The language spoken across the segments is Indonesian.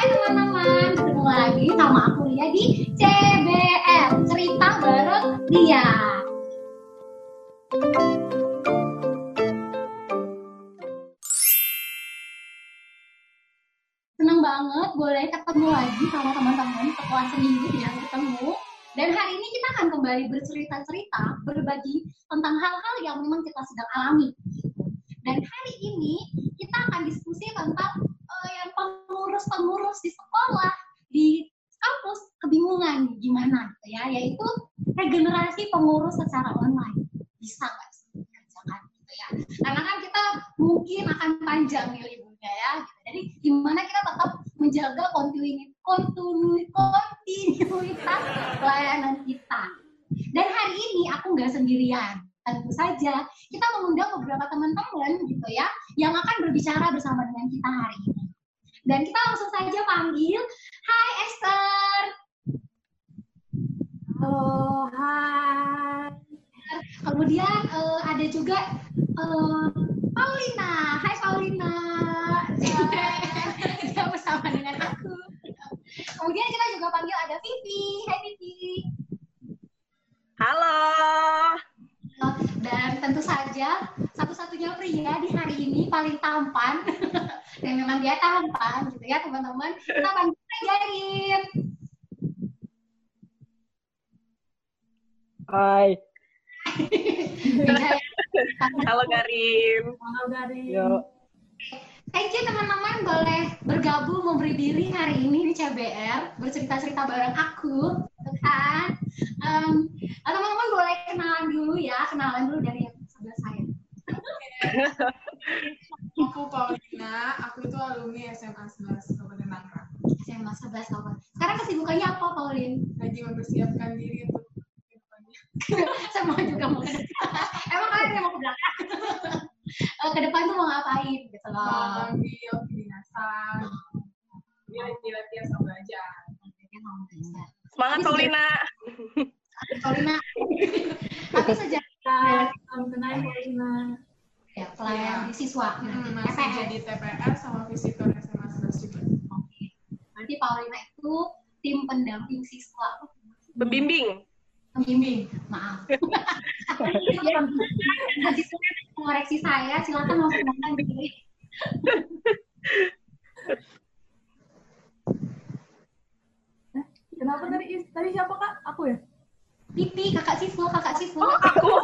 Hai teman-teman, ketemu lagi sama aku Lia di CBL Cerita Bareng Lia. Senang banget boleh ketemu lagi sama teman-teman setelah seminggu tidak ketemu. Dan hari ini kita akan kembali bercerita-cerita, berbagi tentang hal-hal yang memang kita sedang alami. Dan hari ini kita akan diskusi tentang yang pengurus-pengurus di sekolah, di kampus kebingungan gimana gitu ya, yaitu regenerasi pengurus secara online. Bisa nggak sih dikerjakan gitu ya? Karena kan kita mungkin akan panjang nih liburnya ya. Gitu. Jadi gimana kita tetap menjaga kontinuitas kontinuitas pelayanan kita. Dan hari ini aku nggak sendirian tentu saja kita mengundang beberapa teman-teman gitu ya yang akan berbicara bersama dengan kita hari ini. Dan kita langsung saja panggil, Hai Esther. Halo, hai. Kemudian uh, ada juga uh, Paulina. Hai Paulina. Dia bersama dengan aku. Kemudian kita juga panggil ada Vivi. Hai Vivi. Halo. Dan tentu saja satu-satunya pria di hari ini paling tampan dan memang dia tampan gitu ya teman-teman. Kita panggil Garin. Hai. Halo Garim. Halo Garim. Yo. Thank you teman-teman boleh bergabung memberi diri hari ini di CBR bercerita-cerita bareng aku, gitu kan? Um, teman-teman boleh kenalan dulu ya, kenalan dulu dari yang sebelah saya. Aku Paulina, aku itu alumni SMA 11 Kabupaten Tangerang. SMA 11 tahun. Sekarang kesibukannya apa, Paulin? Lagi mempersiapkan diri untuk. Semua juga mau. Emang kalian yang mau ke belakang? Eh, ke depan tuh mau ngapain gitu Mau loh. ambil kedinasan, lagi latihan sama belajar. Semangat Paulina. Paulina. Tapi sejak salam kenal Paulina. ya, pelayan di siswa. Hmm, masih TPS. jadi TPS sama visitor SMA 11 juga. Oke. Nanti Paulina itu tim pendamping siswa. Pembimbing. Pembimbing, maaf. mengoreksi saya, silakan langsung ngomong diri. Kenapa tadi tadi siapa kak? Aku ya? Pipi, kakak siswa, kakak siswa. Aku.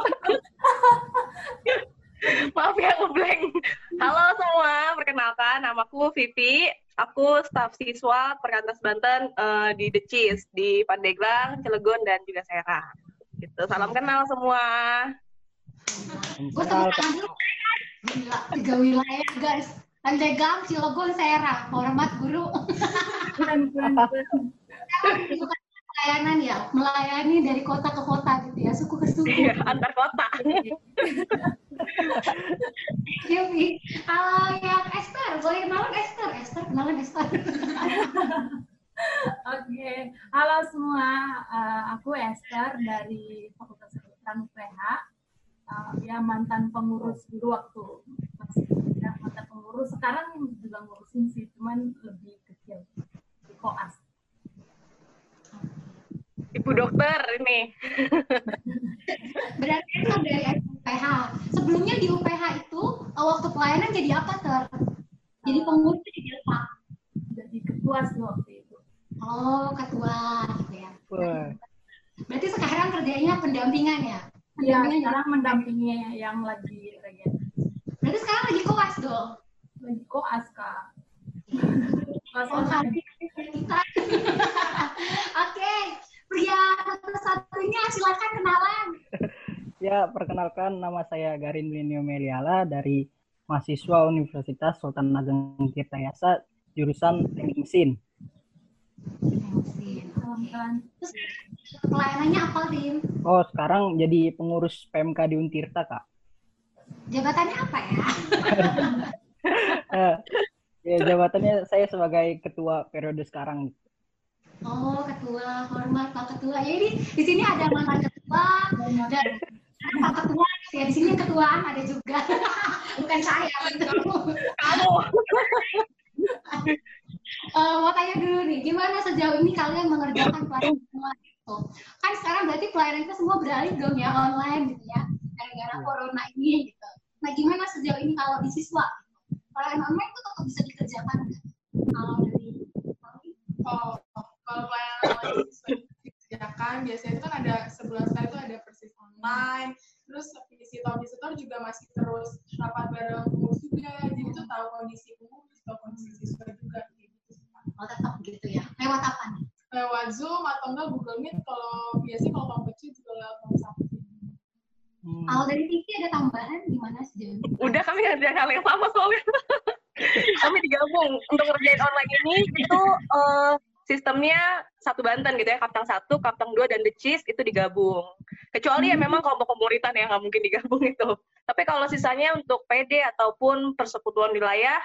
Maaf ya ngeblank. Halo semua, perkenalkan namaku Vivi. Aku staf siswa Perkantas Banten eh, di Decis di Pandeglang, Cilegon dan juga Serang. Gitu. Salam kenal semua. Gue tepuk tangan dulu. Gila, tiga wilayah guys. Pandeglang, Cilegon, Serang. Hormat guru. Keren, keren, keren. Bukan pelayanan ya, melayani dari kota ke kota gitu ya, suku ke suku. Iya, antar kota. Yubi, kalau yang Esther, boleh kenalan Esther? Esther, kenalan Esther. Oke, halo semua. Eh, aku Esther dari Fakultas Kedokteran UPH. Eh, ya mantan pengurus dulu waktu masih ya, mantan pengurus. Sekarang juga ngurusin sih, cuman lebih kecil di koas. Ibu dokter ini. Berarti Esther dari UPH. Sebelumnya di UPH itu, eh, waktu pelayanan jadi apa, Ter? Jadi pengurus jadi apa? Jadi ketua sih waktu itu. Oh, ketua gitu ya. Wah. Berarti sekarang kerjanya pendampingan ya? Iya, Pendampingan sekarang mendampingi yang lagi regen. Berarti sekarang lagi koas dong? Lagi koas kak. Oh, kita. Oke, pria satu-satunya silakan kenalan. Ya, perkenalkan nama saya Garin Blinio Meliala dari mahasiswa Universitas Sultan Ageng Tirtayasa jurusan Teknik Mesin. Kenal. Terus pelayanannya apa, Rin? Oh, sekarang jadi pengurus PMK di Untirta, Kak. Jabatannya apa ya? Eh, ya, jabatannya saya sebagai ketua periode sekarang. Oh, ketua, hormat Pak Ketua. Ya ini di sini ada mantan ketua dan Pak Ketua. Ya di sini ketuaan ada juga. Bukan saya. gitu. Kamu. uh, mau tanya dulu nih, gimana sejauh ini kalian mengerjakan pelajaran semua itu? Kan sekarang berarti pelayanan kita semua beralih dong ya online gitu ya, gara-gara corona ini gitu. Nah gimana sejauh ini kalau di siswa? Pelayanan online itu tetap bisa dikerjakan nggak? Kalau dari Oh, kalau pelayanan online dikerjakan, biasanya itu kan ada sebulan sekali itu ada persis online, terus visitor-visitor juga masih terus rapat bareng pengurus juga, jadi itu tahu kondisi pengurus, tahu kondisi siswa juga gitu. Oh tetap gitu ya. Lewat apa nih? Lewat Zoom atau enggak Google Meet kalau biasanya kalau kamu kecil juga lewat WhatsApp. Hmm. Kalau dari TV ada tambahan gimana sejauh ini? Udah kami ngerjain hal yang sama soalnya. kami digabung untuk ngerjain online ini itu eh, sistemnya satu Banten gitu ya, Kaptang satu, Kaptang dua dan The Cheese itu digabung. Kecuali ya memang kelompok komunitas yang nggak mungkin digabung itu. Tapi kalau sisanya untuk PD ataupun persekutuan wilayah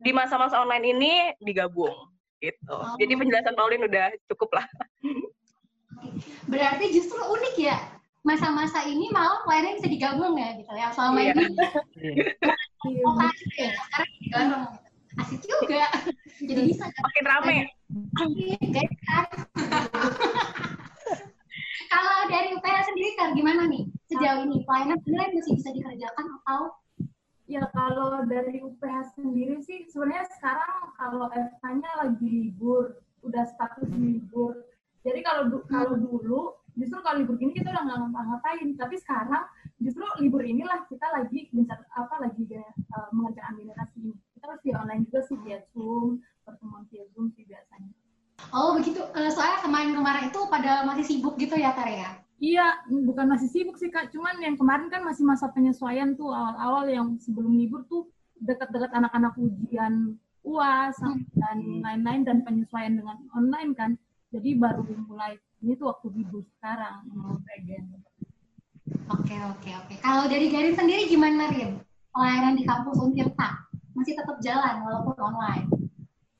di masa-masa online ini digabung gitu. Jadi penjelasan Paulin udah cukup lah. Berarti justru unik ya masa-masa ini malah pelayanan bisa digabung ya gitu ya selama Iya. ini Iya. oh, asik ya sekarang digabung asik juga. Jadi bisa Makin rame. asik kan kalau dari UPH sendiri kan gimana nih? Sejauh ini pelayanan sebenarnya masih bisa dikerjakan atau? Ya kalau dari UPH sendiri sih sebenarnya sekarang kalau FK-nya lagi libur, udah status libur. Jadi kalau du- kalau dulu justru kalau libur gini kita udah nggak ngapa-ngapain, tapi sekarang justru libur inilah kita lagi mencar apa lagi uh, mengerjakan generasi ini. Kita via online juga sih via Zoom, pertemuan via Zoom sih biasanya. oh begitu Eh, soalnya kemarin-kemarin itu pada masih sibuk gitu ya Tar ya Iya, bukan masih sibuk sih kak. Cuman yang kemarin kan masih masa penyesuaian tuh awal-awal yang sebelum libur tuh dekat-dekat anak-anak ujian UAS dan lain-lain dan penyesuaian dengan online kan. Jadi baru mulai ini tuh waktu libur sekarang regen. oke oke oke kalau dari Garin sendiri gimana Rin pelayanan di kampus Untirta masih tetap jalan walaupun online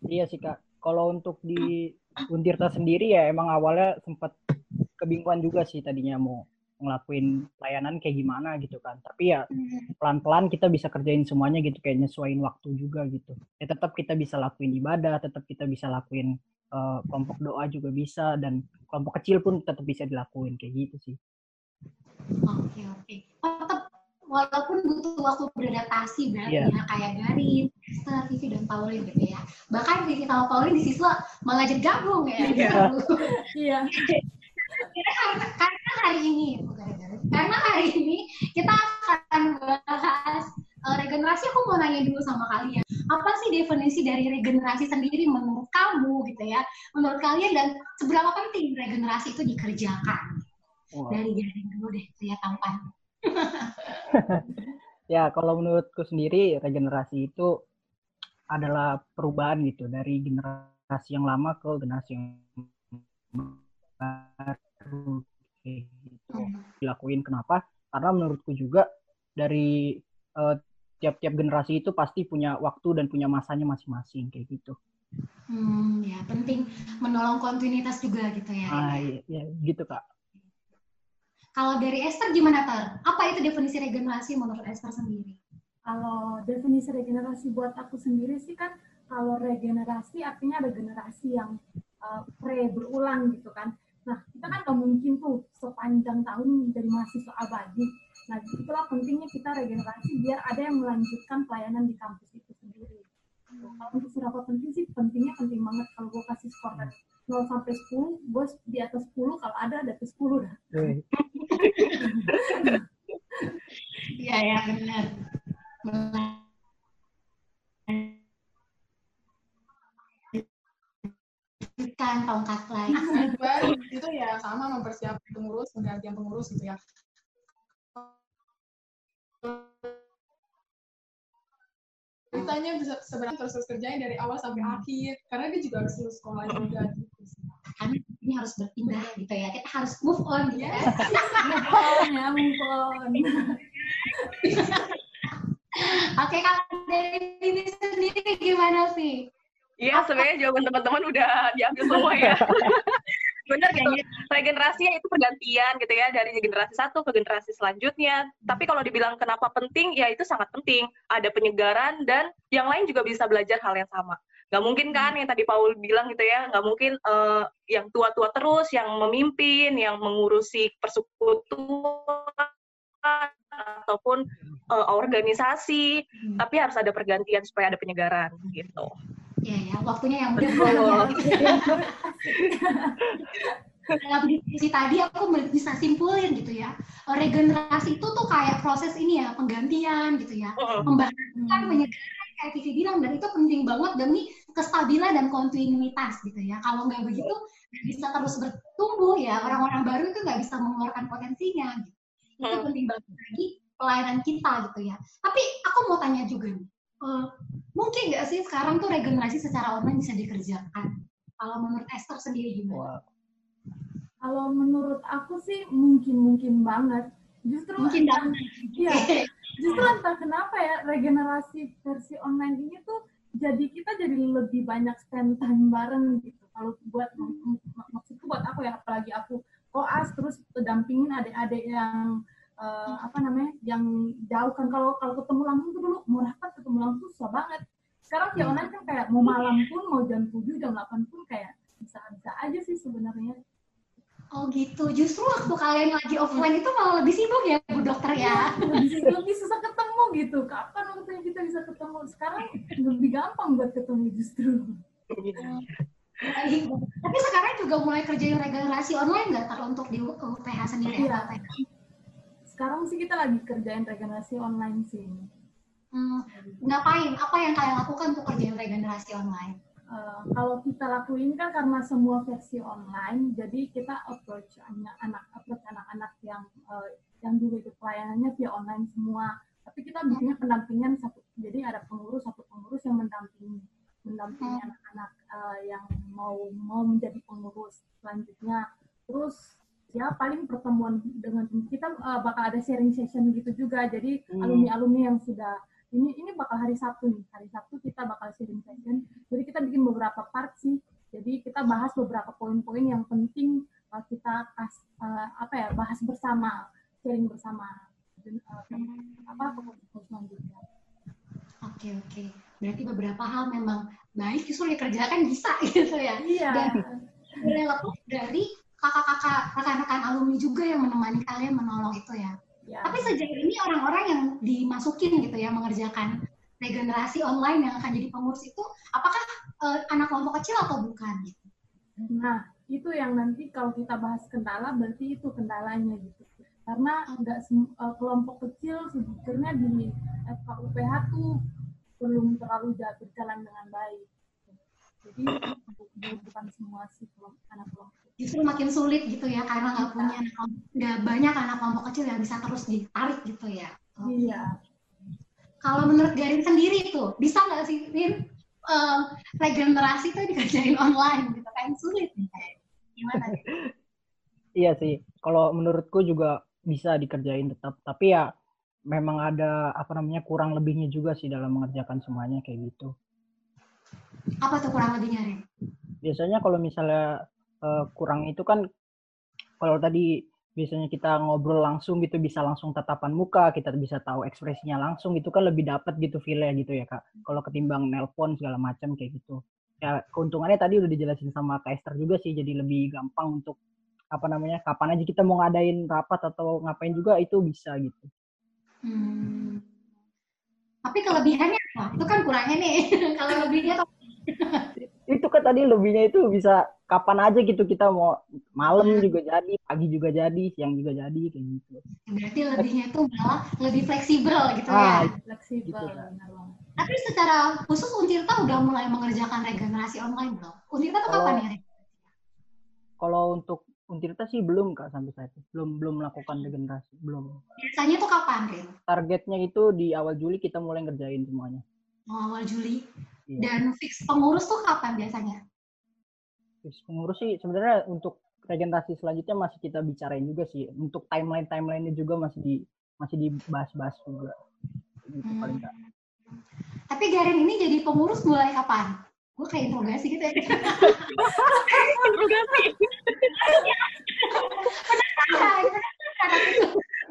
Iya sih kak. Kalau untuk di Untirta sendiri ya emang awalnya sempat kebingungan juga sih tadinya mau ngelakuin pelayanan kayak gimana gitu kan. Tapi ya pelan-pelan kita bisa kerjain semuanya gitu kayak nyesuaiin waktu juga gitu. Ya tetap kita bisa lakuin ibadah, tetap kita bisa lakuin eh, kelompok doa juga bisa dan kelompok kecil pun tetap bisa dilakuin kayak gitu sih. Walaupun butuh waktu beradaptasi berarti Iya. ya kayak Garin, Esther, Vivi dan Pauline gitu ya. Bahkan Vivi sama Pauline di siswa malah jadi gabung ya. Iya. Iya. karena, karena hari ini bukan karena hari ini kita akan bahas eh, regenerasi. Aku mau nanya dulu sama kalian, apa sih definisi dari regenerasi sendiri menurut kamu gitu ya? Menurut kalian dan seberapa penting regenerasi itu dikerjakan? Wah. Dari Garin dulu deh, saya tampan. Ya, kalau menurutku sendiri regenerasi itu adalah perubahan gitu dari generasi yang lama ke generasi yang baru gitu. Dilakuin kenapa? Karena menurutku juga dari eh, tiap-tiap generasi itu pasti punya waktu dan punya masanya masing-masing kayak gitu. Hmm, ya penting menolong kontinuitas juga gitu ya. Ah, iya, iya, gitu kak. Kalau dari Esther gimana Tar? Apa itu definisi regenerasi menurut Esther sendiri? Kalau definisi regenerasi buat aku sendiri sih kan kalau regenerasi artinya ada generasi yang uh, pre berulang gitu kan. Nah kita kan nggak mungkin tuh sepanjang tahun menjadi mahasiswa abadi. Nah itulah pentingnya kita regenerasi biar ada yang melanjutkan pelayanan di kampus itu sendiri. Kalau untuk seberapa penting sih pentingnya penting banget kalau gue kasih skor dari 0 sampai 10, gue di atas 10 kalau ada di atas 10 dah. Iya ya benar. Melanjutkan tongkat lain. Baru itu ya sama mempersiapkan pengurus, penggantian pengurus gitu ya. Ceritanya bisa sebenarnya terus terus kerjain dari awal sampai akhir, karena dia juga harus lulus sekolah juga gitu. Karena ini harus berpindah gitu ya. Kita harus move on gitu ya. Move on ya, move on. Oke, kalau dari ini sendiri gimana sih? Iya, sebenarnya jawaban teman-teman udah diambil semua ya. Benar gitu. Regenerasi itu pergantian gitu ya dari generasi satu ke generasi selanjutnya. Tapi kalau dibilang kenapa penting, ya itu sangat penting. Ada penyegaran dan yang lain juga bisa belajar hal yang sama. nggak mungkin kan yang tadi Paul bilang gitu ya nggak mungkin uh, yang tua-tua terus yang memimpin yang mengurusi persekutuan ataupun uh, organisasi hmm. tapi harus ada pergantian supaya ada penyegaran gitu ya ya waktunya yang benar. Dalam diskusi tadi aku bisa simpulin gitu ya. Regenerasi itu tuh kayak proses ini ya penggantian gitu ya. Membangunkan menyegarkan kayak Vivi bilang dan itu penting banget demi kestabilan dan kontinuitas gitu ya. Kalau nggak begitu bisa terus bertumbuh ya. Orang-orang baru itu nggak bisa mengeluarkan potensinya gitu. Itu hmm. penting banget lagi pelayanan kita gitu ya. Tapi aku mau tanya juga nih uh, mungkin nggak sih sekarang tuh regenerasi secara online bisa dikerjakan kalau menurut Esther sendiri gimana? Wow. Kalau menurut aku sih mungkin mungkin banget. Justru mungkin banget. Iya. Justru entah kenapa ya regenerasi versi online ini tuh jadi kita jadi lebih banyak spend time bareng gitu. Kalau buat maksudku buat aku ya apalagi aku koas terus dampingin adik-adik yang uh, apa namanya yang jauh kan kalau kalau ketemu langsung tuh dulu mau rapat ketemu langsung susah banget sekarang via online kan kayak mau malam pun mau jam 7 jam 8 pun kayak bisa bisa aja sih sebenarnya Oh gitu, justru waktu kalian lagi offline itu malah lebih sibuk ya Bu Dokter ya? Iya, lebih, lebih susah ketemu gitu. Kapan waktunya kita bisa ketemu? Sekarang lebih gampang buat ketemu justru. Baik. Tapi sekarang juga mulai kerjain regenerasi online nggak kalau untuk di UPH sendiri? Iya. Sekarang sih kita lagi kerjain regenerasi online sih. Hmm, ngapain? Apa yang kalian lakukan untuk kerjain regenerasi online? Uh, kalau kita lakuin kan karena semua versi online, jadi kita approach anak-anak, approach anak-anak yang uh, yang juga itu pelayanannya via online semua. Tapi kita bikinnya pendampingan satu, jadi ada pengurus satu pengurus yang mendampingi mendampingi hmm. anak-anak uh, yang mau mau menjadi pengurus selanjutnya. Terus ya paling pertemuan dengan kita uh, bakal ada sharing session gitu juga. Jadi hmm. alumni-alumni yang sudah ini ini bakal hari Sabtu nih. Hari Sabtu kita bakal sharing session. Jadi kita bikin beberapa part sih. Jadi kita bahas beberapa poin-poin yang penting uh, kita kas, uh, apa ya bahas bersama, sharing bersama uh, apa pengurus selanjutnya. Oke oke. Berarti beberapa hal memang baik justru dikerjakan bisa gitu ya. Iya. Dan lepas dari kakak-kakak rekan-rekan alumni juga yang menemani kalian menolong itu ya. ya. Tapi sejauh ini orang-orang yang dimasukin gitu ya mengerjakan regenerasi online yang akan jadi pengurus itu apakah uh, anak kelompok kecil atau bukan gitu? Nah, itu yang nanti kalau kita bahas kendala berarti itu kendalanya gitu. Karena enggak uh, kelompok kecil sebetulnya di FKUPH tuh belum terlalu berjalan dengan baik. Jadi bukan semua sih anak kelompok. Justru makin sulit gitu ya karena nggak punya anak nggak banyak anak kelompok kecil yang bisa terus ditarik gitu ya. Iya. Kalau menurut Garin sendiri itu bisa nggak sih Rin uh, regenerasi itu dikerjain online gitu kan sulit nih gimana? iya sih. Kalau menurutku juga bisa dikerjain tetap tapi ya memang ada apa namanya kurang lebihnya juga sih dalam mengerjakan semuanya kayak gitu. Apa tuh kurang lebihnya, Rin? Biasanya kalau misalnya uh, kurang itu kan kalau tadi biasanya kita ngobrol langsung gitu bisa langsung tatapan muka, kita bisa tahu ekspresinya langsung itu kan lebih dapat gitu feel gitu ya, Kak. Kalau ketimbang nelpon segala macam kayak gitu. Ya keuntungannya tadi udah dijelasin sama Kak Esther juga sih jadi lebih gampang untuk apa namanya kapan aja kita mau ngadain rapat atau ngapain juga itu bisa gitu. Hmm. Tapi kelebihannya apa? Itu kan kurangnya nih. Kalau lebihnya itu kan tadi lebihnya itu bisa kapan aja gitu kita mau malam hmm. juga jadi, pagi juga jadi, siang juga jadi kayak gitu. Berarti lebihnya itu malah lebih fleksibel gitu ah, ya. Fleksibel. Gitu, Tapi secara khusus Untirta udah mulai mengerjakan regenerasi online belum? Untirta tuh kapan ya? Kalau untuk Untirta sih belum kak sampai saat ini. Belum belum melakukan regenerasi, belum. Biasanya tuh kapan, Rin? Targetnya itu di awal Juli kita mulai ngerjain semuanya. Oh, awal Juli. Iya. Dan fix pengurus tuh kapan biasanya? Pengurus sih sebenarnya untuk regenerasi selanjutnya masih kita bicarain juga sih. Untuk timeline timelinenya juga masih di masih dibahas-bahas juga. Gitu hmm. paling. Tapi Garin ini jadi pengurus mulai kapan? gue kayak interogasi gitu ya interogasi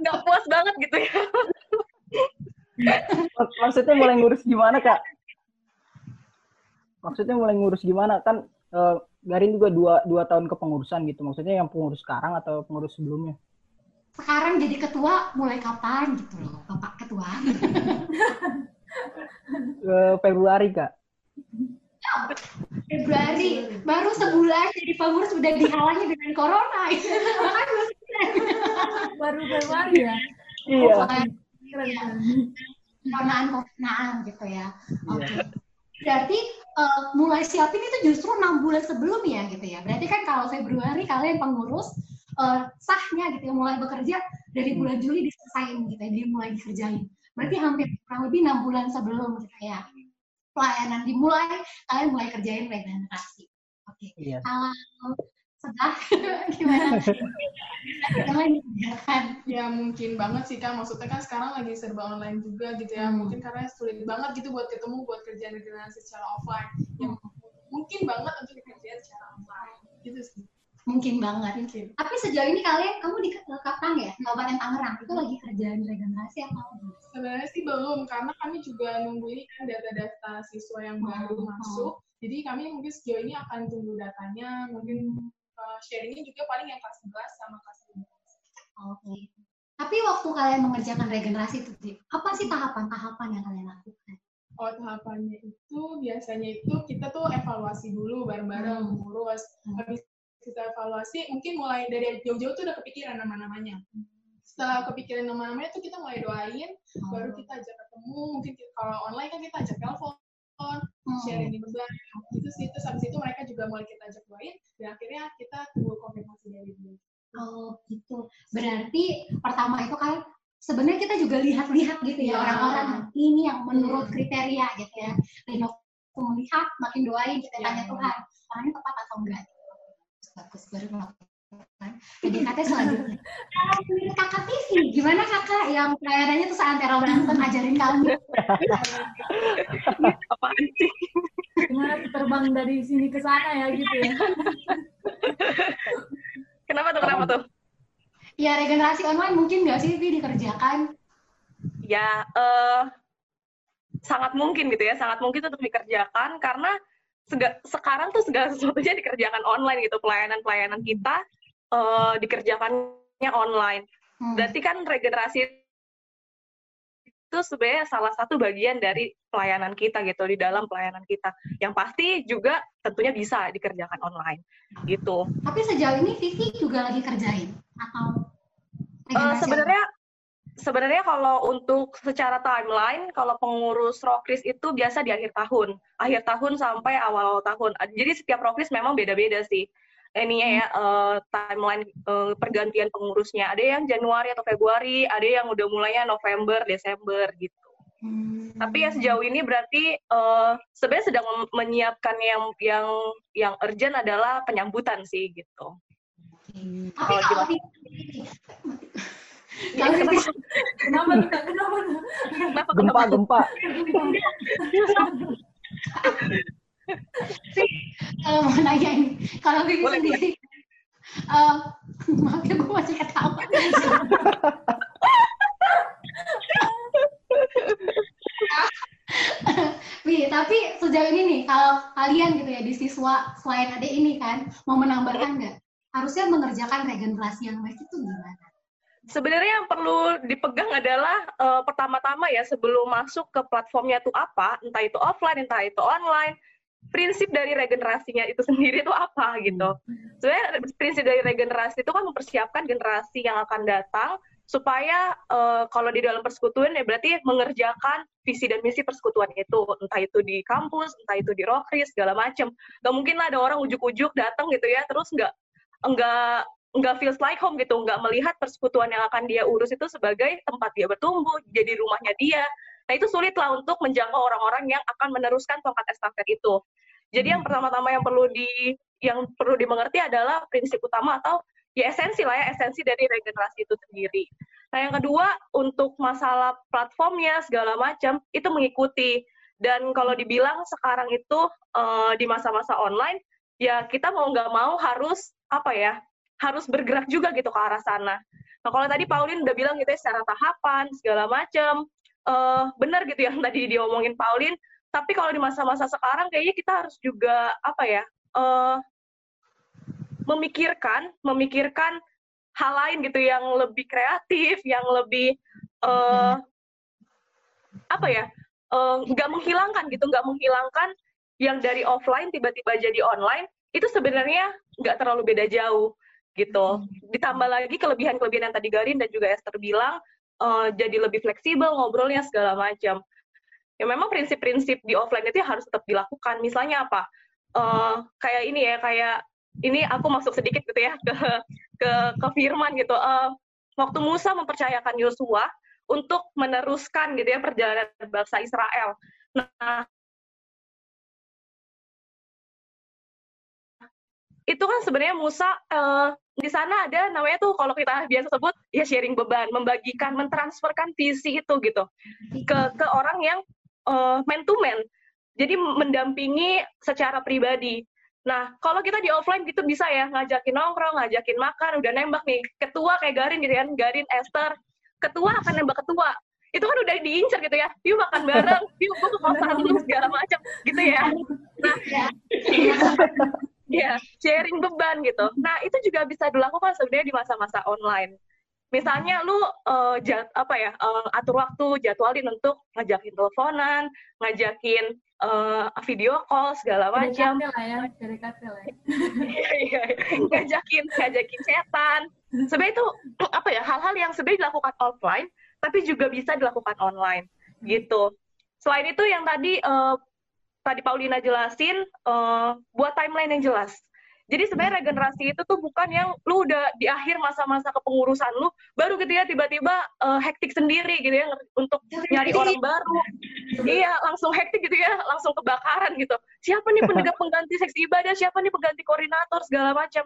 nggak puas banget gitu ya maksudnya mulai ngurus gimana kak maksudnya mulai ngurus gimana kan uh, Garin juga dua, dua tahun kepengurusan gitu. Maksudnya yang pengurus sekarang atau pengurus sebelumnya? Sekarang jadi ketua mulai kapan gitu loh bapak ketua? Uh, Februari kak. Februari. Baru sebulan jadi pengurus sudah dihalangi dengan corona. Baru Februari ya? Iya. Coronaan coronaan gitu ya. Oke. okay. Berarti uh, mulai siapin itu justru enam bulan sebelum ya gitu ya berarti kan kalau Februari kalian pengurus uh, sahnya gitu ya mulai bekerja dari hmm. bulan Juli diselesain gitu ya dimulai dikerjain berarti hampir kurang lebih enam bulan sebelum gitu ya pelayanan dimulai kalian mulai kerjain regenerasi oke okay. iya. kalau sebelah gimana? Ya mungkin banget sih kan maksudnya kan sekarang lagi serba online juga gitu ya. Hmm. mungkin karena sulit banget gitu buat ketemu buat kerjaan regenerasi secara offline. Yang mungkin banget untuk dikerjain secara online. Gitu sih. Mungkin banget. Mungkin. tapi sejauh ini kalian kamu di Kapang ya? Kabupaten Tangerang. Itu lagi kerjaan regenerasi apa? Sebenarnya sih belum karena kami juga nunggu ini kan data-data siswa yang baru oh. masuk. Jadi kami mungkin sejauh ini akan tunggu datanya. Mungkin uh, sharingnya juga paling yang kelas 11 sama kelas 12 oke okay. tapi waktu kalian mengerjakan regenerasi itu apa sih tahapan-tahapan yang kalian lakukan Oh, tahapannya itu biasanya itu kita tuh evaluasi dulu bareng-bareng hmm. ngurus. Hmm. Habis kita evaluasi mungkin mulai dari jauh-jauh tuh udah kepikiran nama-namanya setelah kepikiran nama-namanya tuh kita mulai doain oh. baru kita ajak ketemu mungkin kita, kalau online kan kita ajak telepon hmm. sharing di beban itu sih terus habis itu mereka juga mulai kita ajak doain dan akhirnya kita tunggu konfirmasi dari dia oh gitu berarti pertama itu kan sebenarnya kita juga lihat-lihat gitu ya iya. orang-orang ya. ini yang menurut kriteria gitu ya dan aku melihat makin doain kita ya. tanya Tuhan orangnya tepat atau enggak bagus baru melakukan PDKT selanjutnya. kakak TV, gimana kakak yang pelayanannya tuh seantero berantem ajarin kami? Apaan sih? Gimana terbang dari sini ke sana ya gitu ya? kenapa tuh? Kenapa tuh? Ya regenerasi online mungkin nggak sih Vi dikerjakan? Ya uh, sangat mungkin gitu ya, sangat mungkin untuk dikerjakan karena sega, sekarang tuh segala sesuatunya dikerjakan online gitu. Pelayanan-pelayanan kita uh, dikerjakannya online. Hmm. berarti kan regenerasi itu sebenarnya salah satu bagian dari pelayanan kita gitu di dalam pelayanan kita. Yang pasti juga tentunya bisa dikerjakan online gitu. Tapi sejauh ini Vivi juga lagi kerjain atau uh, sebenarnya sebenarnya kalau untuk secara timeline, kalau pengurus Rokris itu biasa di akhir tahun, akhir tahun sampai awal tahun. Jadi setiap Rokris memang beda-beda sih. Ini ya uh, timeline uh, pergantian pengurusnya. Ada yang Januari atau Februari, ada yang udah mulainya November, Desember gitu. Hmm. Tapi ya sejauh ini berarti uh, sebenarnya sedang menyiapkan yang yang yang urgent adalah penyambutan sih gitu. Hmm. Tapi kalau kenapa tuh kenapa kenapa gempa gempa. Kalau mau nanya ini kalau Vivi sendiri uh, maaf ya gue masih ketawa. Wi, tapi sejauh ini nih, kalau kalian gitu ya di siswa selain ada ini kan, mau menambahkan nggak? Harusnya mengerjakan regenerasi yang baik itu gimana? Sebenarnya yang perlu dipegang adalah uh, pertama-tama ya sebelum masuk ke platformnya itu apa, entah itu offline, entah itu online, prinsip dari regenerasinya itu sendiri itu apa gitu. Sebenarnya prinsip dari regenerasi itu kan mempersiapkan generasi yang akan datang supaya uh, kalau di dalam persekutuan ya berarti mengerjakan visi dan misi persekutuan itu. Entah itu di kampus entah itu di rokris segala macam Gak mungkin lah ada orang ujuk-ujuk datang gitu ya terus nggak nggak nggak feels like home gitu, nggak melihat persekutuan yang akan dia urus itu sebagai tempat dia bertumbuh, jadi rumahnya dia. Nah itu sulit lah untuk menjangkau orang-orang yang akan meneruskan tongkat estafet itu. Jadi yang hmm. pertama-tama yang perlu di yang perlu dimengerti adalah prinsip utama atau ya esensi lah ya esensi dari regenerasi itu sendiri. Nah yang kedua untuk masalah platformnya segala macam itu mengikuti dan kalau dibilang sekarang itu uh, di masa-masa online ya kita mau nggak mau harus apa ya harus bergerak juga gitu ke arah sana. Nah kalau tadi Pauline udah bilang gitu ya secara tahapan segala macam, uh, benar gitu yang tadi diomongin Pauline tapi kalau di masa-masa sekarang kayaknya kita harus juga apa ya uh, memikirkan memikirkan hal lain gitu yang lebih kreatif yang lebih uh, apa ya nggak uh, menghilangkan gitu nggak menghilangkan yang dari offline tiba-tiba jadi online itu sebenarnya nggak terlalu beda jauh gitu. Ditambah lagi kelebihan-kelebihan yang tadi Garin dan juga Esther bilang uh, jadi lebih fleksibel ngobrolnya segala macam. Ya memang prinsip-prinsip di offline itu harus tetap dilakukan. Misalnya apa? Uh, kayak ini ya kayak ini aku masuk sedikit gitu ya ke ke ke firman gitu. Uh, waktu Musa mempercayakan Yosua untuk meneruskan gitu ya perjalanan bangsa Israel. Nah itu kan sebenarnya Musa uh, di sana ada namanya tuh kalau kita biasa sebut ya sharing beban, membagikan, mentransferkan visi itu gitu ke ke orang yang uh, man to man. Jadi mendampingi secara pribadi. Nah, kalau kita di offline gitu bisa ya ngajakin nongkrong, ngajakin makan, udah nembak nih. Ketua kayak Garin gitu kan, Garin, Esther. Ketua akan nembak ketua. Itu kan udah diincar gitu ya. Yuk makan bareng, yuk gue ke kosan dulu segala macam gitu ya. Nah, ya sharing beban gitu. Nah, itu juga bisa dilakukan sebenarnya di masa-masa online misalnya lu uh, jat, apa ya uh, atur waktu jadwalin untuk ngajakin teleponan ngajakin uh, video call segala macam ya ya. Iya, iya. ngajakin ngajakin setan sebenarnya itu apa ya hal-hal yang sebenarnya dilakukan offline tapi juga bisa dilakukan online gitu selain itu yang tadi uh, tadi Paulina jelasin uh, buat timeline yang jelas jadi sebenarnya regenerasi itu tuh bukan yang lu udah di akhir masa-masa kepengurusan lu, baru gitu ya tiba-tiba uh, hektik sendiri gitu ya untuk nyari orang baru. iya, langsung hektik gitu ya, langsung kebakaran gitu. Siapa nih penegak pengganti seksi ibadah, siapa nih pengganti koordinator segala macam.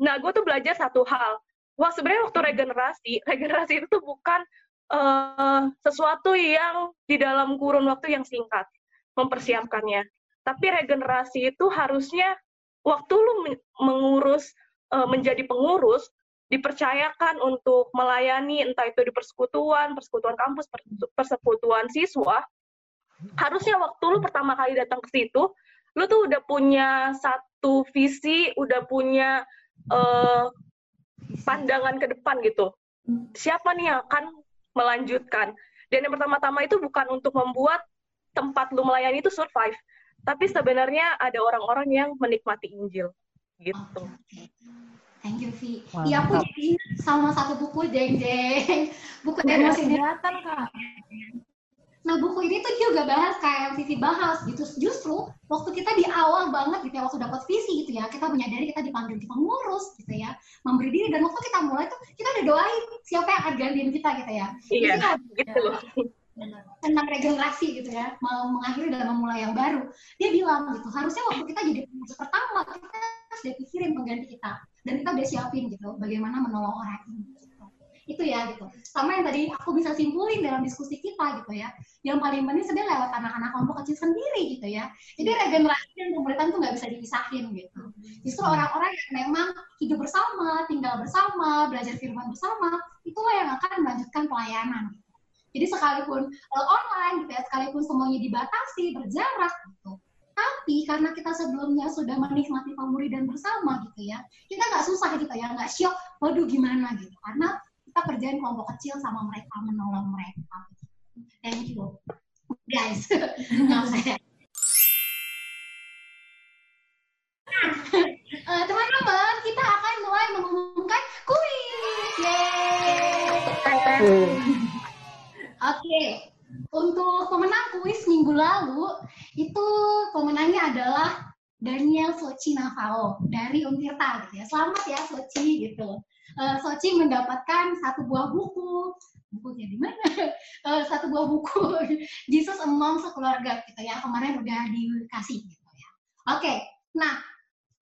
Nah, gue tuh belajar satu hal. Wah, sebenarnya waktu regenerasi, regenerasi itu tuh bukan uh, sesuatu yang di dalam kurun waktu yang singkat mempersiapkannya. Tapi regenerasi itu harusnya waktu lu mengurus uh, menjadi pengurus dipercayakan untuk melayani entah itu di persekutuan, persekutuan kampus, persekutuan siswa, harusnya waktu lu pertama kali datang ke situ, lu tuh udah punya satu visi, udah punya uh, pandangan ke depan gitu. Siapa nih yang akan melanjutkan? Dan yang pertama-tama itu bukan untuk membuat tempat lu melayani itu survive, tapi sebenarnya ada orang-orang yang menikmati Injil gitu. Thank you, Vi. Iya, aku jadi sama satu buku, Jeng Jeng. Buku emosi kelihatan, Kak. Nah, buku ini tuh juga bahas kayak yang Vivi bahas gitu. Justru waktu kita di awal banget gitu ya, waktu dapat visi gitu ya, kita menyadari kita dipanggil di pengurus gitu ya, memberi diri. Dan waktu kita mulai tuh, kita udah doain siapa yang akan gantiin kita gitu ya. Iya, gitu tentang regenerasi gitu ya, mengakhiri dan memulai yang baru. Dia bilang gitu, harusnya waktu kita jadi pengurus pertama, kita harus udah pikirin pengganti kita. Dan kita udah siapin gitu, bagaimana menolong orang ini. Gitu. Itu ya gitu. Sama yang tadi aku bisa simpulin dalam diskusi kita gitu ya. Yang paling penting sebenarnya lewat anak-anak kelompok kecil sendiri gitu ya. Jadi regenerasi dan pemerintahan tuh nggak bisa dipisahin gitu. Justru orang-orang yang memang hidup bersama, tinggal bersama, belajar firman bersama, itulah yang akan melanjutkan pelayanan. Gitu jadi sekalipun uh, online gitu ya, sekalipun semuanya dibatasi, berjarak gitu. Tapi karena kita sebelumnya sudah menikmati pemuridan bersama gitu ya, kita nggak susah gitu ya, nggak syok, waduh gimana gitu. Karena kita kerjain kelompok kecil sama mereka, menolong mereka. Thank you, guys. nah. Uh, teman-teman, kita akan mulai mengumumkan kuis. Yeay! Oke, okay. untuk pemenang kuis minggu lalu itu pemenangnya adalah Daniel Sochi Navao dari Untirta gitu ya. Selamat ya Sochi gitu. Uh, Sochi mendapatkan satu buah buku bukunya di mana? Uh, satu buah buku Jesus Among Sekeluarga gitu ya. Kemarin udah dikasih gitu ya. Oke, okay. nah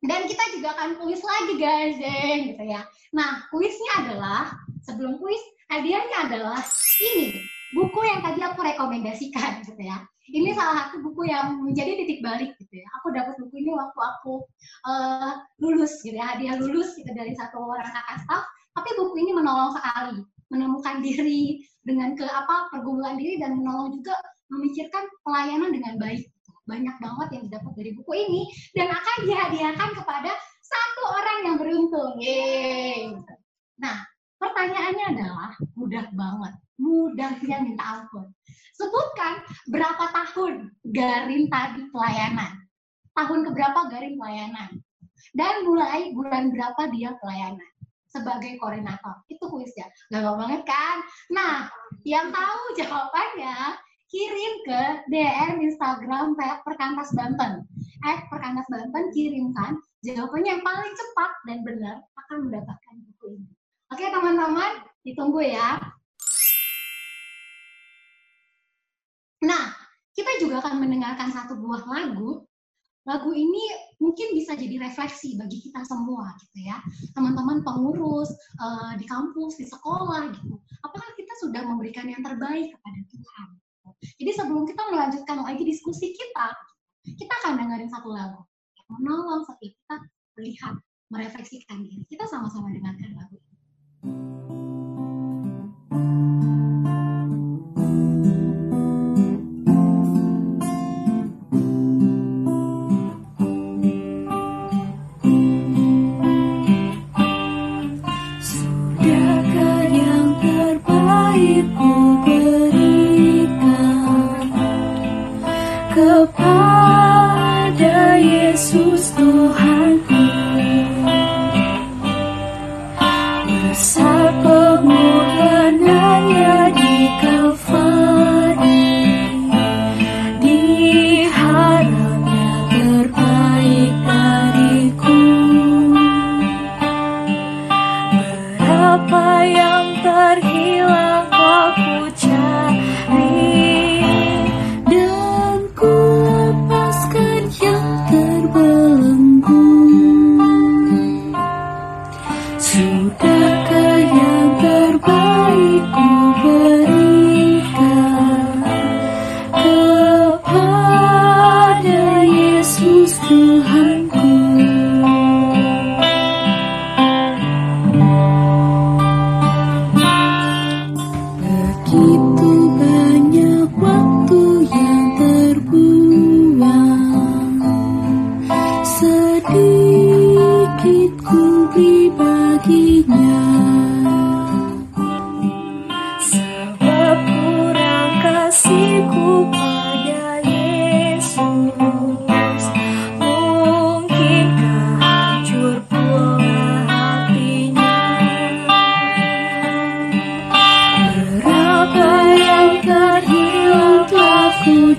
dan kita juga akan kuis lagi guys, deh, gitu ya. Nah, kuisnya adalah sebelum kuis hadiahnya adalah ini buku yang tadi aku rekomendasikan gitu ya. Ini salah satu buku yang menjadi titik balik gitu ya. Aku dapat buku ini waktu aku uh, lulus gitu ya, hadiah lulus gitu dari satu orang kakak staff. Tapi buku ini menolong sekali, menemukan diri dengan ke apa pergumulan diri dan menolong juga memikirkan pelayanan dengan baik. Banyak banget yang didapat dari buku ini dan akan dihadiahkan kepada satu orang yang beruntung. Yeay. Nah, pertanyaannya adalah mudah banget. Mudahnya minta ampun. Sebutkan berapa tahun Garin tadi pelayanan. Tahun keberapa Garin pelayanan. Dan mulai bulan berapa dia pelayanan sebagai koordinator. Itu kuisnya. Gagal banget kan? Nah, yang tahu jawabannya kirim ke DM Instagram Perkantas Banten. Eh, Perkantas Banten kirimkan jawabannya yang paling cepat dan benar akan mendapatkan buku ini. Oke teman-teman, ditunggu ya. Nah, kita juga akan mendengarkan satu buah lagu. Lagu ini mungkin bisa jadi refleksi bagi kita semua gitu ya. Teman-teman pengurus uh, di kampus, di sekolah gitu. Apakah kita sudah memberikan yang terbaik kepada Tuhan? Jadi sebelum kita melanjutkan lagi diskusi kita, kita akan dengerin satu lagu yang menolong setiap kita melihat, merefleksikan diri. Kita sama-sama dengarkan lagu ini. terbaik ku berikan kepada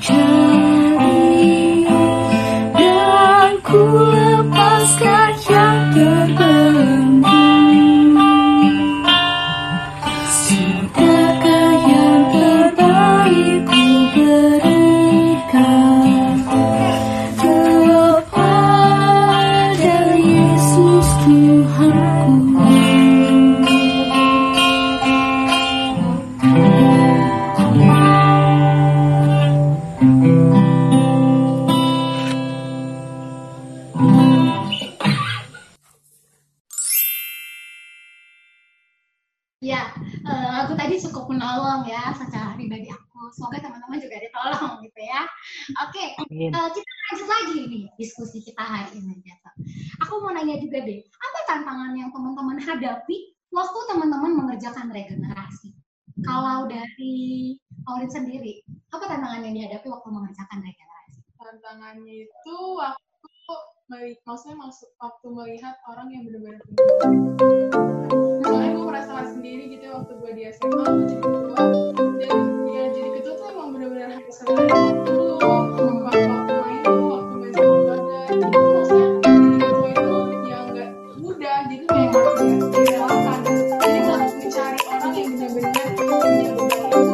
you. itu kayak harus jadi harus mencari orang yang benar-benar punya beban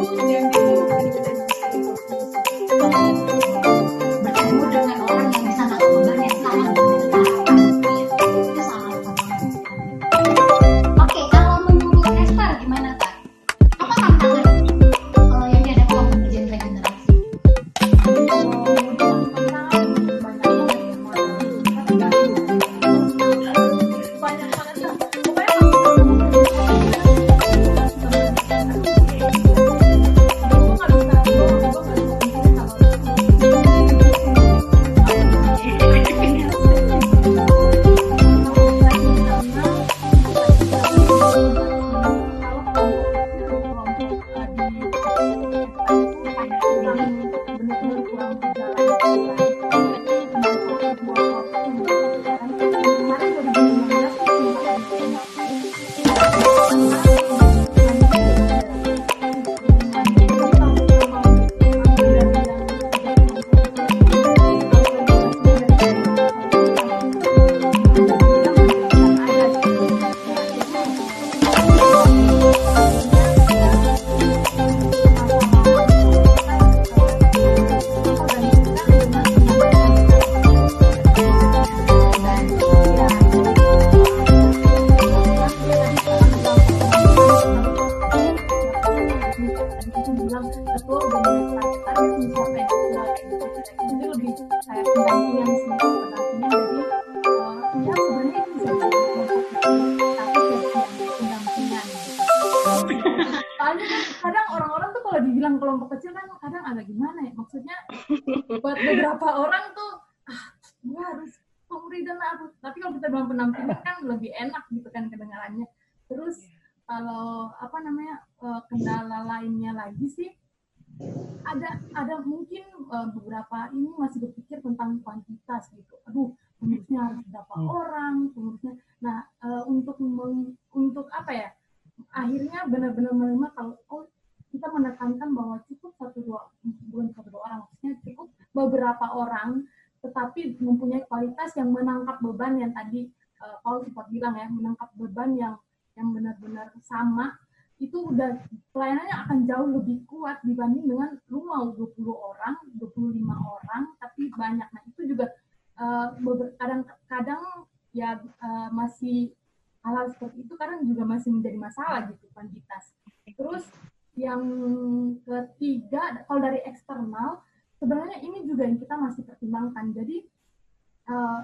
beberapa orang tuh ah gue harus pemuridan aku tapi kalau kita dalam penampilan kan lebih enak gitu kan kedengarannya. Terus kalau apa namanya uh, kendala lainnya lagi sih ada ada mungkin uh, beberapa ini masih berpikir tentang kuantitas gitu. Aduh pengurusnya harus berapa hmm. orang pengurusnya nah uh, untuk meng, untuk apa ya akhirnya benar-benar menerima kalau oh kita menekankan bahwa cukup satu dua bukan satu dua orang maksudnya cukup beberapa orang tetapi mempunyai kualitas yang menangkap beban yang tadi uh, Paul sempat bilang ya menangkap beban yang yang benar-benar sama itu udah pelayanannya akan jauh lebih kuat dibanding dengan lu mau 20 orang, 25 orang, tapi banyak. Nah itu juga kadang-kadang uh, ya uh, masih hal-hal seperti itu kadang juga masih menjadi masalah gitu kuantitas. Terus yang ketiga, kalau dari eksternal, sebenarnya ini juga yang kita masih pertimbangkan. Jadi uh,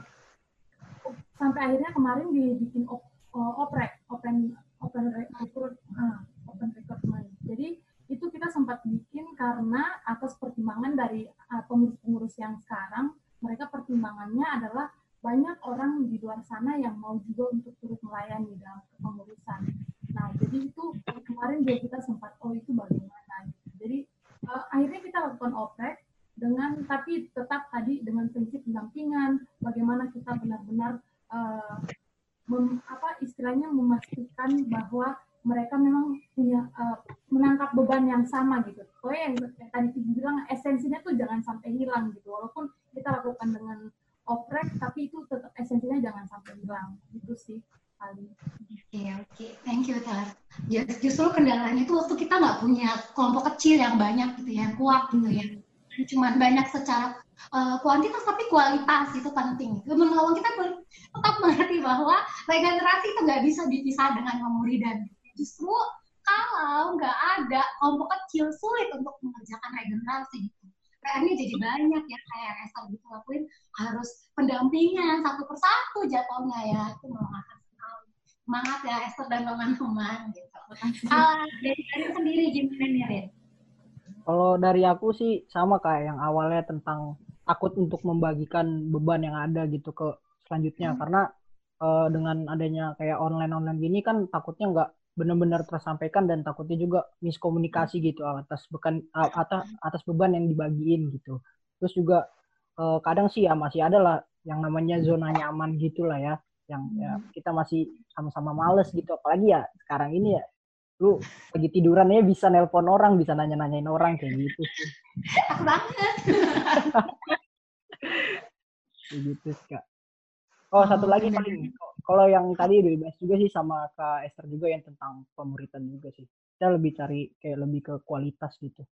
sampai akhirnya kemarin dibikin op, oprek, open open record uh, open recruitment. Jadi itu kita sempat bikin karena atas pertimbangan dari uh, pengurus-pengurus yang sekarang mereka pertimbangannya adalah banyak orang di luar sana yang mau juga untuk turut melayani dalam kepengurusan. Nah, jadi itu kemarin juga kita sempat oh itu bagaimana. Jadi uh, akhirnya kita lakukan oprek dengan tapi tetap tadi dengan prinsip pendampingan, bagaimana kita benar-benar uh, mem, apa istilahnya memastikan bahwa mereka memang punya uh, menangkap beban yang sama gitu. Pokoknya yang, tadi kita bilang esensinya tuh jangan sampai hilang gitu. Walaupun kita lakukan dengan oprek, tapi itu tetap esensinya jangan sampai hilang. Itu sih paling. Oke okay, thank you Tar. Justru kendalanya itu waktu kita nggak punya kelompok kecil yang banyak gitu ya, yang kuat gitu ya. Cuma banyak secara uh, kuantitas tapi kualitas itu penting. Menolong kita tetap mengerti bahwa regenerasi itu nggak bisa dipisah dengan pemuridan. Justru kalau nggak ada kelompok kecil sulit untuk mengerjakan regenerasi gitu. PR-nya jadi banyak ya kayak Esther gitu lakuin harus pendampingan satu persatu jatuhnya ya itu melelahkan sekali. Semangat ya Esther dan teman-teman gitu. Uh, dari sendiri gimana nih Rin? Kalau dari aku sih sama kayak yang awalnya tentang takut untuk membagikan beban yang ada gitu ke selanjutnya hmm. karena uh, dengan adanya kayak online online gini kan takutnya nggak benar-benar tersampaikan dan takutnya juga miskomunikasi hmm. gitu atas bekan atas atas beban yang dibagiin gitu terus juga uh, kadang sih ya masih ada lah yang namanya zona nyaman gitulah ya yang ya hmm. kita masih sama-sama males gitu apalagi ya sekarang ini ya lu lagi tiduran ya bisa nelpon orang bisa nanya-nanyain orang kayak gitu sih. Banget. Gitu kak. Oh satu lagi paling kalau yang tadi udah dibahas juga sih sama kak Esther juga yang tentang pemuritan juga sih. Kita lebih cari kayak lebih ke kualitas gitu.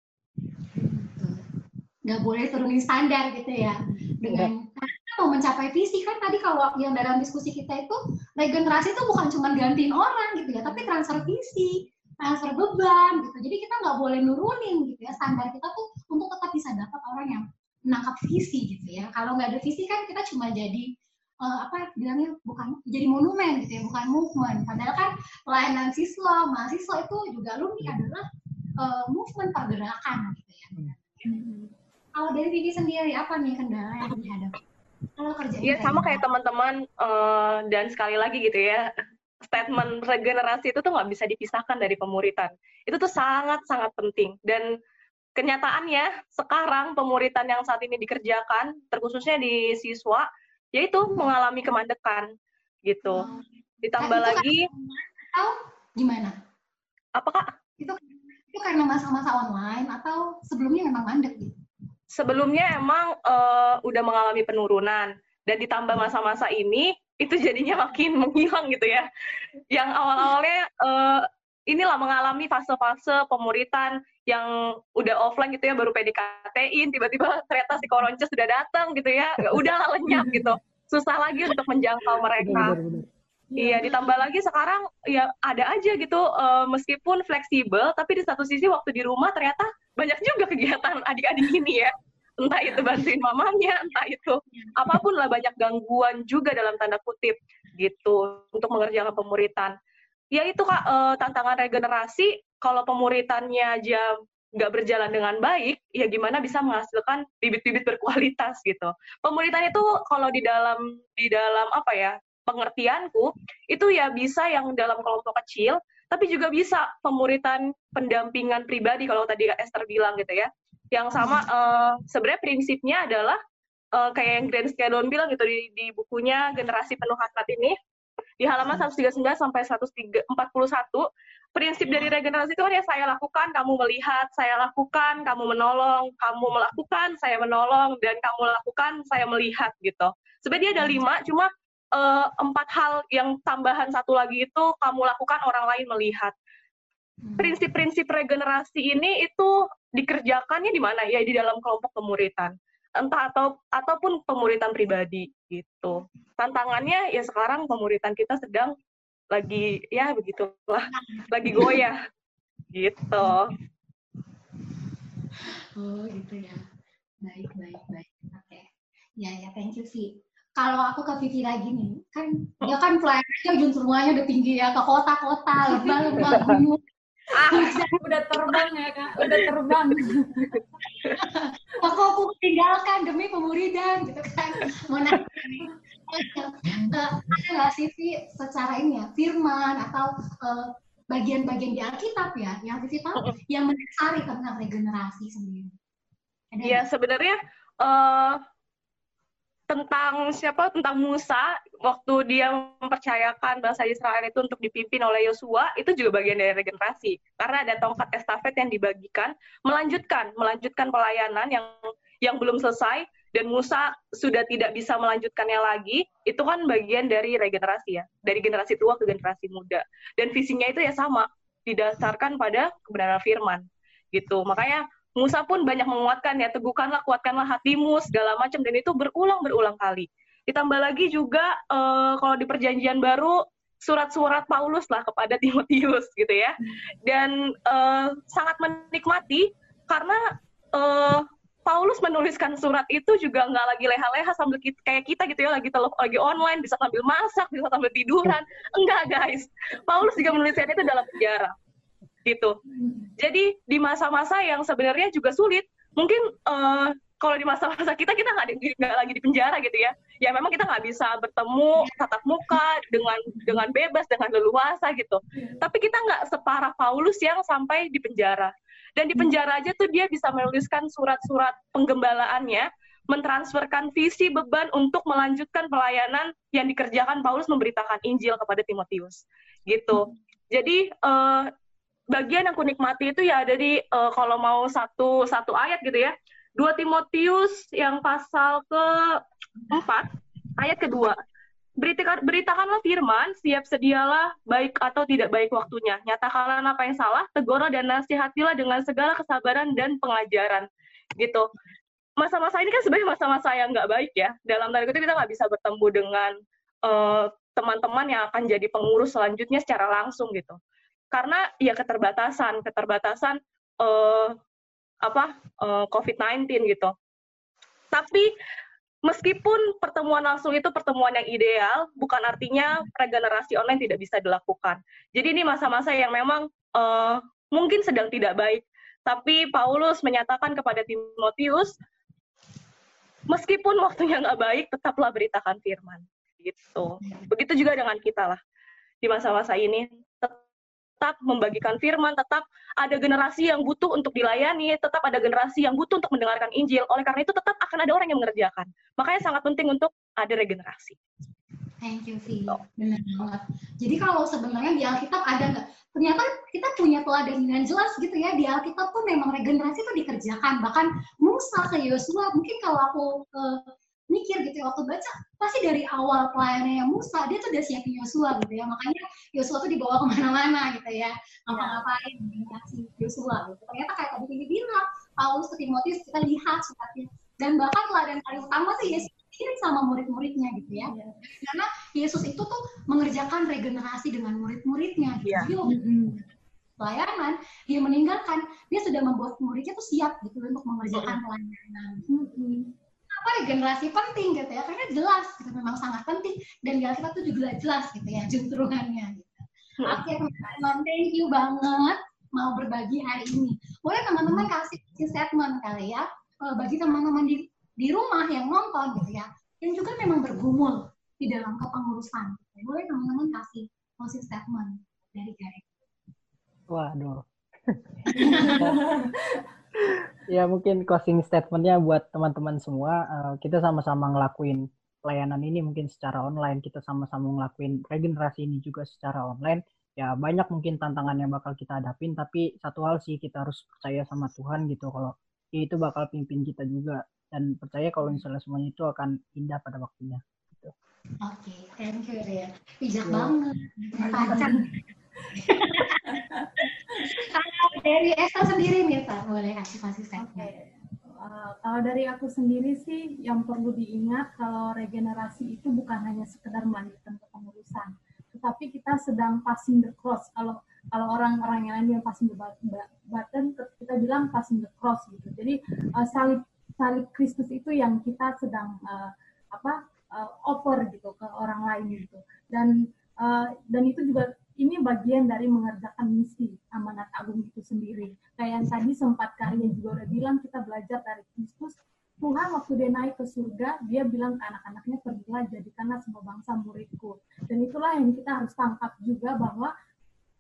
Nggak boleh turunin standar gitu ya. Dengan kita mau mencapai visi kan tadi kalau yang dalam diskusi kita itu regenerasi itu bukan cuma gantiin orang gitu ya tapi transfer visi transfer beban gitu. Jadi kita nggak boleh nurunin gitu ya standar kita tuh untuk tetap bisa dapat orang yang menangkap visi gitu ya. Kalau nggak ada visi kan kita cuma jadi uh, apa bilangnya bukan jadi monumen gitu ya, bukan movement. Padahal kan pelayanan siswa, mahasiswa itu juga alumni adalah uh, movement pergerakan gitu ya. Hmm. Kalau dari Vivi sendiri apa nih kendala yang dihadapi? Kalau kerja Iya sama kayak teman-teman uh, dan sekali lagi gitu ya statement regenerasi itu tuh nggak bisa dipisahkan dari pemuritan. Itu tuh sangat-sangat penting. Dan kenyataannya sekarang pemuritan yang saat ini dikerjakan, terkhususnya di siswa, yaitu mengalami kemandekan gitu. Hmm. Ditambah nah, lagi atau gimana? Apakah itu itu karena masa-masa online atau sebelumnya memang mandek gitu? Sebelumnya emang uh, udah mengalami penurunan dan ditambah masa-masa ini itu jadinya makin menghilang gitu ya. Yang awal-awalnya uh, inilah mengalami fase-fase pemuritan yang udah offline gitu ya baru PDKT-in tiba-tiba ternyata si koronce sudah datang gitu ya, ya udah lenyap gitu. Susah lagi untuk menjangkau mereka. iya ditambah lagi sekarang ya ada aja gitu uh, meskipun fleksibel tapi di satu sisi waktu di rumah ternyata banyak juga kegiatan adik-adik ini ya entah itu bantuin mamanya, entah itu apa pun lah banyak gangguan juga dalam tanda kutip gitu untuk mengerjakan pemuritan. Ya itu kak e, tantangan regenerasi kalau pemuritannya aja nggak berjalan dengan baik, ya gimana bisa menghasilkan bibit-bibit berkualitas gitu. Pemuritan itu kalau di dalam di dalam apa ya pengertianku itu ya bisa yang dalam kelompok kecil, tapi juga bisa pemuritan pendampingan pribadi kalau tadi Esther bilang gitu ya. Yang sama uh, sebenarnya prinsipnya adalah uh, kayak yang Grand Skadon bilang gitu di, di bukunya Generasi Penuh Hasrat ini di halaman 139 sampai 141 prinsip dari regenerasi itu kan ya saya lakukan kamu melihat saya lakukan kamu menolong kamu melakukan saya menolong dan kamu lakukan saya melihat gitu. Sebenarnya ada lima cuma uh, empat hal yang tambahan satu lagi itu kamu lakukan orang lain melihat. hmm. Prinsip-prinsip regenerasi ini itu dikerjakannya di mana ya di dalam kelompok kemuritan entah atau ataupun pemuritan pribadi gitu. Tantangannya ya sekarang pemuritan kita sedang lagi ya begitulah, lagi goyah gitu. Oh gitu ya. Baik baik baik. Oke. Okay. Ya ya thank you sih. Kalau aku ke Vivi lagi nih, kan dia kan flyernya ujung semuanya udah tinggi ya ke kota-kota, lembah-lembah gunung ah udah terbang ya kak. Udah terbang. Aku aku tinggalkan demi pemuridan gitu kan. Mau nanya uh, ada nggak sih Vi, secara ini ya firman atau uh, bagian-bagian di Alkitab ya yang Vivi tahu yang mendasari tentang regenerasi sendiri? Iya sebenarnya uh, tentang siapa? Tentang Musa. Waktu dia mempercayakan bangsa Israel itu untuk dipimpin oleh Yosua itu juga bagian dari regenerasi. Karena ada tongkat estafet yang dibagikan melanjutkan melanjutkan pelayanan yang yang belum selesai dan Musa sudah tidak bisa melanjutkannya lagi itu kan bagian dari regenerasi ya. Dari generasi tua ke generasi muda. Dan visinya itu ya sama didasarkan pada kebenaran firman gitu. Makanya Musa pun banyak menguatkan ya, teguhkanlah, kuatkanlah hatimu, segala macam, dan itu berulang-berulang kali. Ditambah lagi juga uh, kalau di perjanjian baru, surat-surat Paulus lah kepada Timotius gitu ya. Dan uh, sangat menikmati karena uh, Paulus menuliskan surat itu juga nggak lagi leha-leha sambil kita, kayak kita gitu ya lagi teluk lagi online bisa sambil masak bisa sambil tiduran enggak guys Paulus juga menuliskan itu dalam penjara gitu. Jadi di masa-masa yang sebenarnya juga sulit, mungkin uh, kalau di masa-masa kita kita nggak lagi di penjara gitu ya. Ya memang kita nggak bisa bertemu tatap muka dengan dengan bebas dengan leluasa gitu. Tapi kita nggak separah Paulus yang sampai di penjara. Dan di penjara aja tuh dia bisa menuliskan surat-surat penggembalaannya, mentransferkan visi beban untuk melanjutkan pelayanan yang dikerjakan Paulus memberitakan Injil kepada Timotius. Gitu. Jadi uh, bagian yang ku nikmati itu ya ada di uh, kalau mau satu satu ayat gitu ya. Dua Timotius yang pasal ke empat ayat kedua. Beritakan, beritakanlah firman, siap sedialah baik atau tidak baik waktunya. Nyatakanlah apa yang salah, tegurlah dan nasihatilah dengan segala kesabaran dan pengajaran. Gitu. Masa-masa ini kan sebenarnya masa-masa yang nggak baik ya. Dalam tanda kutip kita nggak bisa bertemu dengan uh, teman-teman yang akan jadi pengurus selanjutnya secara langsung gitu karena ya keterbatasan keterbatasan uh, apa uh, eh, COVID-19 gitu. Tapi meskipun pertemuan langsung itu pertemuan yang ideal, bukan artinya regenerasi online tidak bisa dilakukan. Jadi ini masa-masa yang memang uh, mungkin sedang tidak baik. Tapi Paulus menyatakan kepada Timotius, meskipun waktunya nggak baik, tetaplah beritakan firman. Gitu. Begitu juga dengan kita lah di masa-masa ini tetap membagikan firman, tetap ada generasi yang butuh untuk dilayani, tetap ada generasi yang butuh untuk mendengarkan Injil. Oleh karena itu tetap akan ada orang yang mengerjakan. Makanya sangat penting untuk ada regenerasi. Thank you, Vi. Benar banget. Jadi kalau sebenarnya di Alkitab ada nggak? Ternyata kita punya teladan yang jelas gitu ya. Di Alkitab tuh memang regenerasi itu dikerjakan. Bahkan Musa ke Yosua, mungkin kalau aku ke mikir gitu ya, waktu baca pasti dari awal pelayanannya Musa dia tuh udah siapin Yosua gitu ya. Makanya Yosua tuh dibawa ke mana-mana gitu ya. Ngapa-ngapain si Yosua gitu. Ternyata kayak tadi ini bilang Paulus ke Timotius kita lihat suratnya dan bahkan teladan paling utama sih Yesus kirim sama murid-muridnya gitu ya. Yeah. karena Yesus itu tuh mengerjakan regenerasi dengan murid-muridnya gitu. Yeah. pelayanan dia meninggalkan dia sudah membuat muridnya tuh siap gitu untuk mengerjakan pelayanan. Mm-hmm apa regenerasi penting gitu ya karena jelas gitu memang sangat penting dan di Alkitab tuh juga jelas gitu ya juntrungannya gitu. Hmm. Oke teman-teman thank you banget mau berbagi hari ini. Boleh teman-teman kasih statement kali ya uh, bagi teman-teman di di rumah yang nonton gitu ya, yang juga memang bergumul di dalam kepengurusan. Boleh teman-teman kasih closing statement dari Gary. Waduh. ya mungkin closing statementnya buat teman-teman semua uh, kita sama-sama ngelakuin pelayanan ini mungkin secara online kita sama-sama ngelakuin regenerasi ini juga secara online ya banyak mungkin tantangan yang bakal kita hadapin tapi satu hal sih kita harus percaya sama Tuhan gitu kalau itu bakal pimpin kita juga dan percaya kalau misalnya semuanya itu akan indah pada waktunya gitu. Oke, okay, thank you ya. Bijak ya. banget. Kalau dari Esther sendiri Pak, boleh kasih kasih Okay. Uh, kalau dari aku sendiri sih yang perlu diingat kalau regenerasi itu bukan hanya sekedar melanjutkan kepengurusan, tetapi kita sedang passing the cross. Kalau kalau orang-orang yang lain yang passing the button, kita bilang passing the cross gitu. Jadi uh, salib salib Kristus itu yang kita sedang uh, apa uh, offer gitu ke orang lain gitu. Dan uh, dan itu juga ini bagian dari mengerjakan misi amanat agung itu sendiri. Kayak yang tadi sempat Karya juga udah bilang kita belajar dari Kristus. Tuhan waktu dia naik ke surga, dia bilang ke anak-anaknya pergilah jadikanlah semua bangsa muridku. Dan itulah yang kita harus tangkap juga bahwa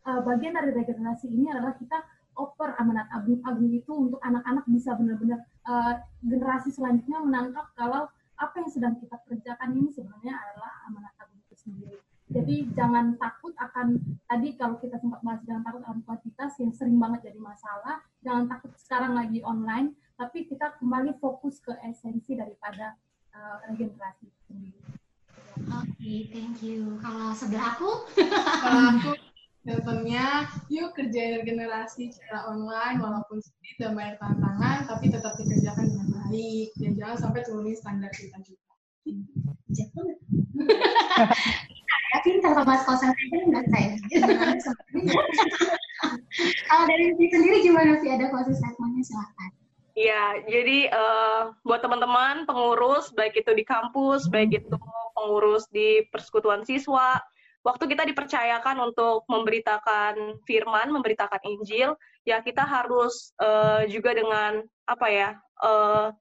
uh, bagian dari regenerasi ini adalah kita oper amanat agung, agung itu untuk anak-anak bisa benar-benar uh, generasi selanjutnya menangkap kalau apa yang sedang kita kerjakan ini sebenarnya adalah amanat agung itu sendiri. Jadi jangan takut akan tadi kalau kita sempat bahas jangan takut akan kuantitas yang sering banget jadi masalah. Jangan takut sekarang lagi online, tapi kita kembali fokus ke esensi daripada uh, regenerasi sendiri. Oke, okay, thank you. Kalau sebelah aku, kalau aku contohnya yuk kerjain regenerasi secara online walaupun sedikit dan banyak tantangan, tapi tetap dikerjakan dengan baik dan jangan sampai turunin standar kita juga. Jatuh. pintar sama kosan enggak saya. Kalau dari Vivi sendiri gimana sih ada closing statementnya silakan. Ya, jadi uh, buat teman-teman pengurus baik itu di kampus, baik itu pengurus di persekutuan siswa, waktu kita dipercayakan untuk memberitakan firman, memberitakan Injil, ya kita harus uh, juga dengan apa ya uh,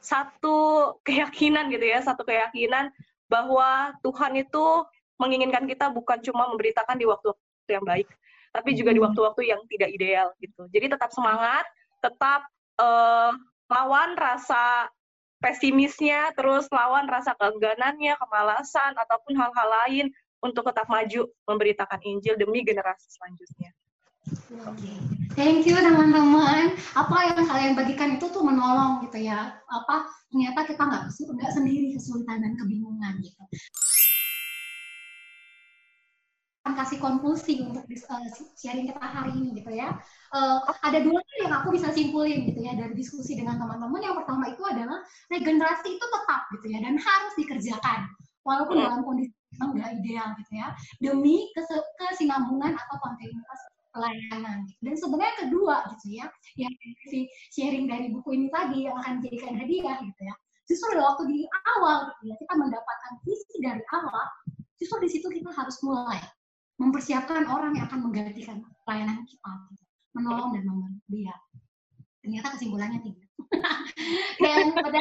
satu keyakinan gitu ya, satu keyakinan bahwa Tuhan itu menginginkan kita bukan cuma memberitakan di waktu yang baik, tapi juga di hmm. waktu-waktu yang tidak ideal gitu. Jadi tetap semangat, tetap uh, lawan rasa pesimisnya, terus lawan rasa keengganannya, kemalasan ataupun hal-hal lain untuk tetap maju memberitakan Injil demi generasi selanjutnya. Thank you teman-teman. Apa yang kalian bagikan itu tuh menolong gitu ya. Apa ternyata kita nggak nggak sendiri kesulitan dan kebingungan gitu akan kasih konklusi untuk uh, sharing kita hari ini gitu ya. Uh, ada dua hal yang aku bisa simpulin gitu ya dari diskusi dengan teman-teman. Yang pertama itu adalah regenerasi itu tetap gitu ya dan harus dikerjakan walaupun hmm. dalam kondisi yang nggak ideal gitu ya demi kesinambungan atau kontinuitas pelayanan. Gitu. Dan sebenarnya kedua gitu ya, yang si sharing dari buku ini tadi yang akan dijadikan hadiah gitu ya. Justru waktu di awal gitu ya, kita mendapatkan visi dari awal, justru di situ kita harus mulai mempersiapkan orang yang akan menggantikan pelayanan kita, menolong dan membantu dia. Ternyata kesimpulannya tidak. dan pada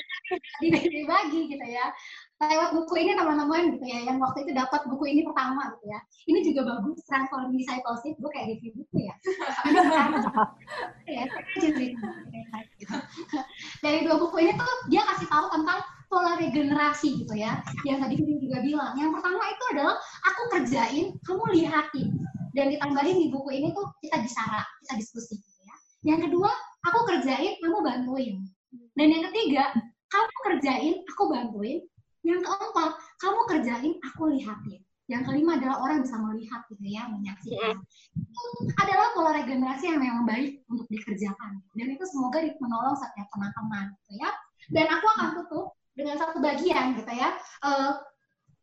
dibagi gitu ya. Lewat buku ini teman-teman gitu ya, yang waktu itu dapat buku ini pertama gitu ya. Ini juga bagus, transform discipleship, gue kayak review buku ya. ya, Dari dua buku ini tuh dia kasih tahu tentang pola regenerasi gitu ya. Yang tadi kita juga bilang. Yang pertama itu adalah aku kerjain, kamu lihatin. Dan ditambahin di buku ini tuh kita bicara, kita diskusi gitu ya. Yang kedua, aku kerjain, kamu bantuin. Dan yang ketiga, kamu kerjain, aku bantuin. Yang keempat, kamu kerjain, aku lihatin. Yang kelima adalah orang bisa melihat gitu ya, menyaksikan. Itu adalah pola regenerasi yang memang baik untuk dikerjakan. Dan itu semoga menolong setiap teman-teman gitu ya. Dan aku akan tutup dengan satu bagian gitu ya uh,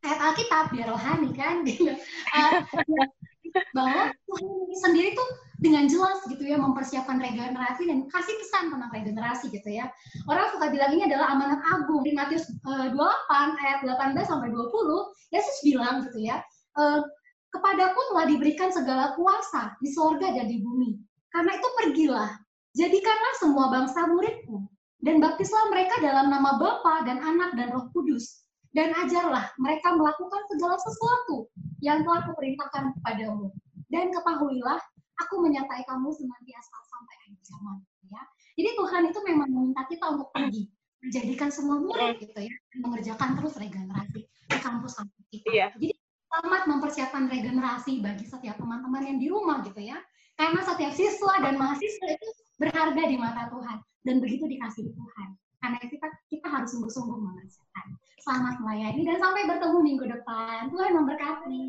ayat Alkitab biar rohani kan gitu uh, bahwa Tuhan sendiri tuh dengan jelas gitu ya mempersiapkan regenerasi dan kasih pesan tentang regenerasi gitu ya. Orang suka bilang ini adalah amanat agung. Di Matius uh, 28 ayat 18 sampai 20, Yesus bilang gitu ya, kepadaku telah diberikan segala kuasa di sorga dan di bumi. Karena itu pergilah, jadikanlah semua bangsa muridku, dan baptislah mereka dalam nama Bapa dan Anak dan Roh Kudus, dan ajarlah mereka melakukan segala sesuatu yang telah kuperintahkan kepadamu. Dan ketahuilah, aku menyertai kamu senantiasa sampai akhir zaman. Ya. Jadi Tuhan itu memang meminta kita untuk pergi, menjadikan semua murid gitu ya, mengerjakan terus regenerasi di kampus-kampus kita. Iya. Jadi selamat mempersiapkan regenerasi bagi setiap teman-teman yang di rumah gitu ya. Karena setiap siswa dan mahasiswa itu berharga di mata Tuhan dan begitu dikasih Tuhan. Karena kita kita harus sungguh-sungguh mengerjakan. Selamat melayani dan sampai bertemu minggu depan. Tuhan memberkati.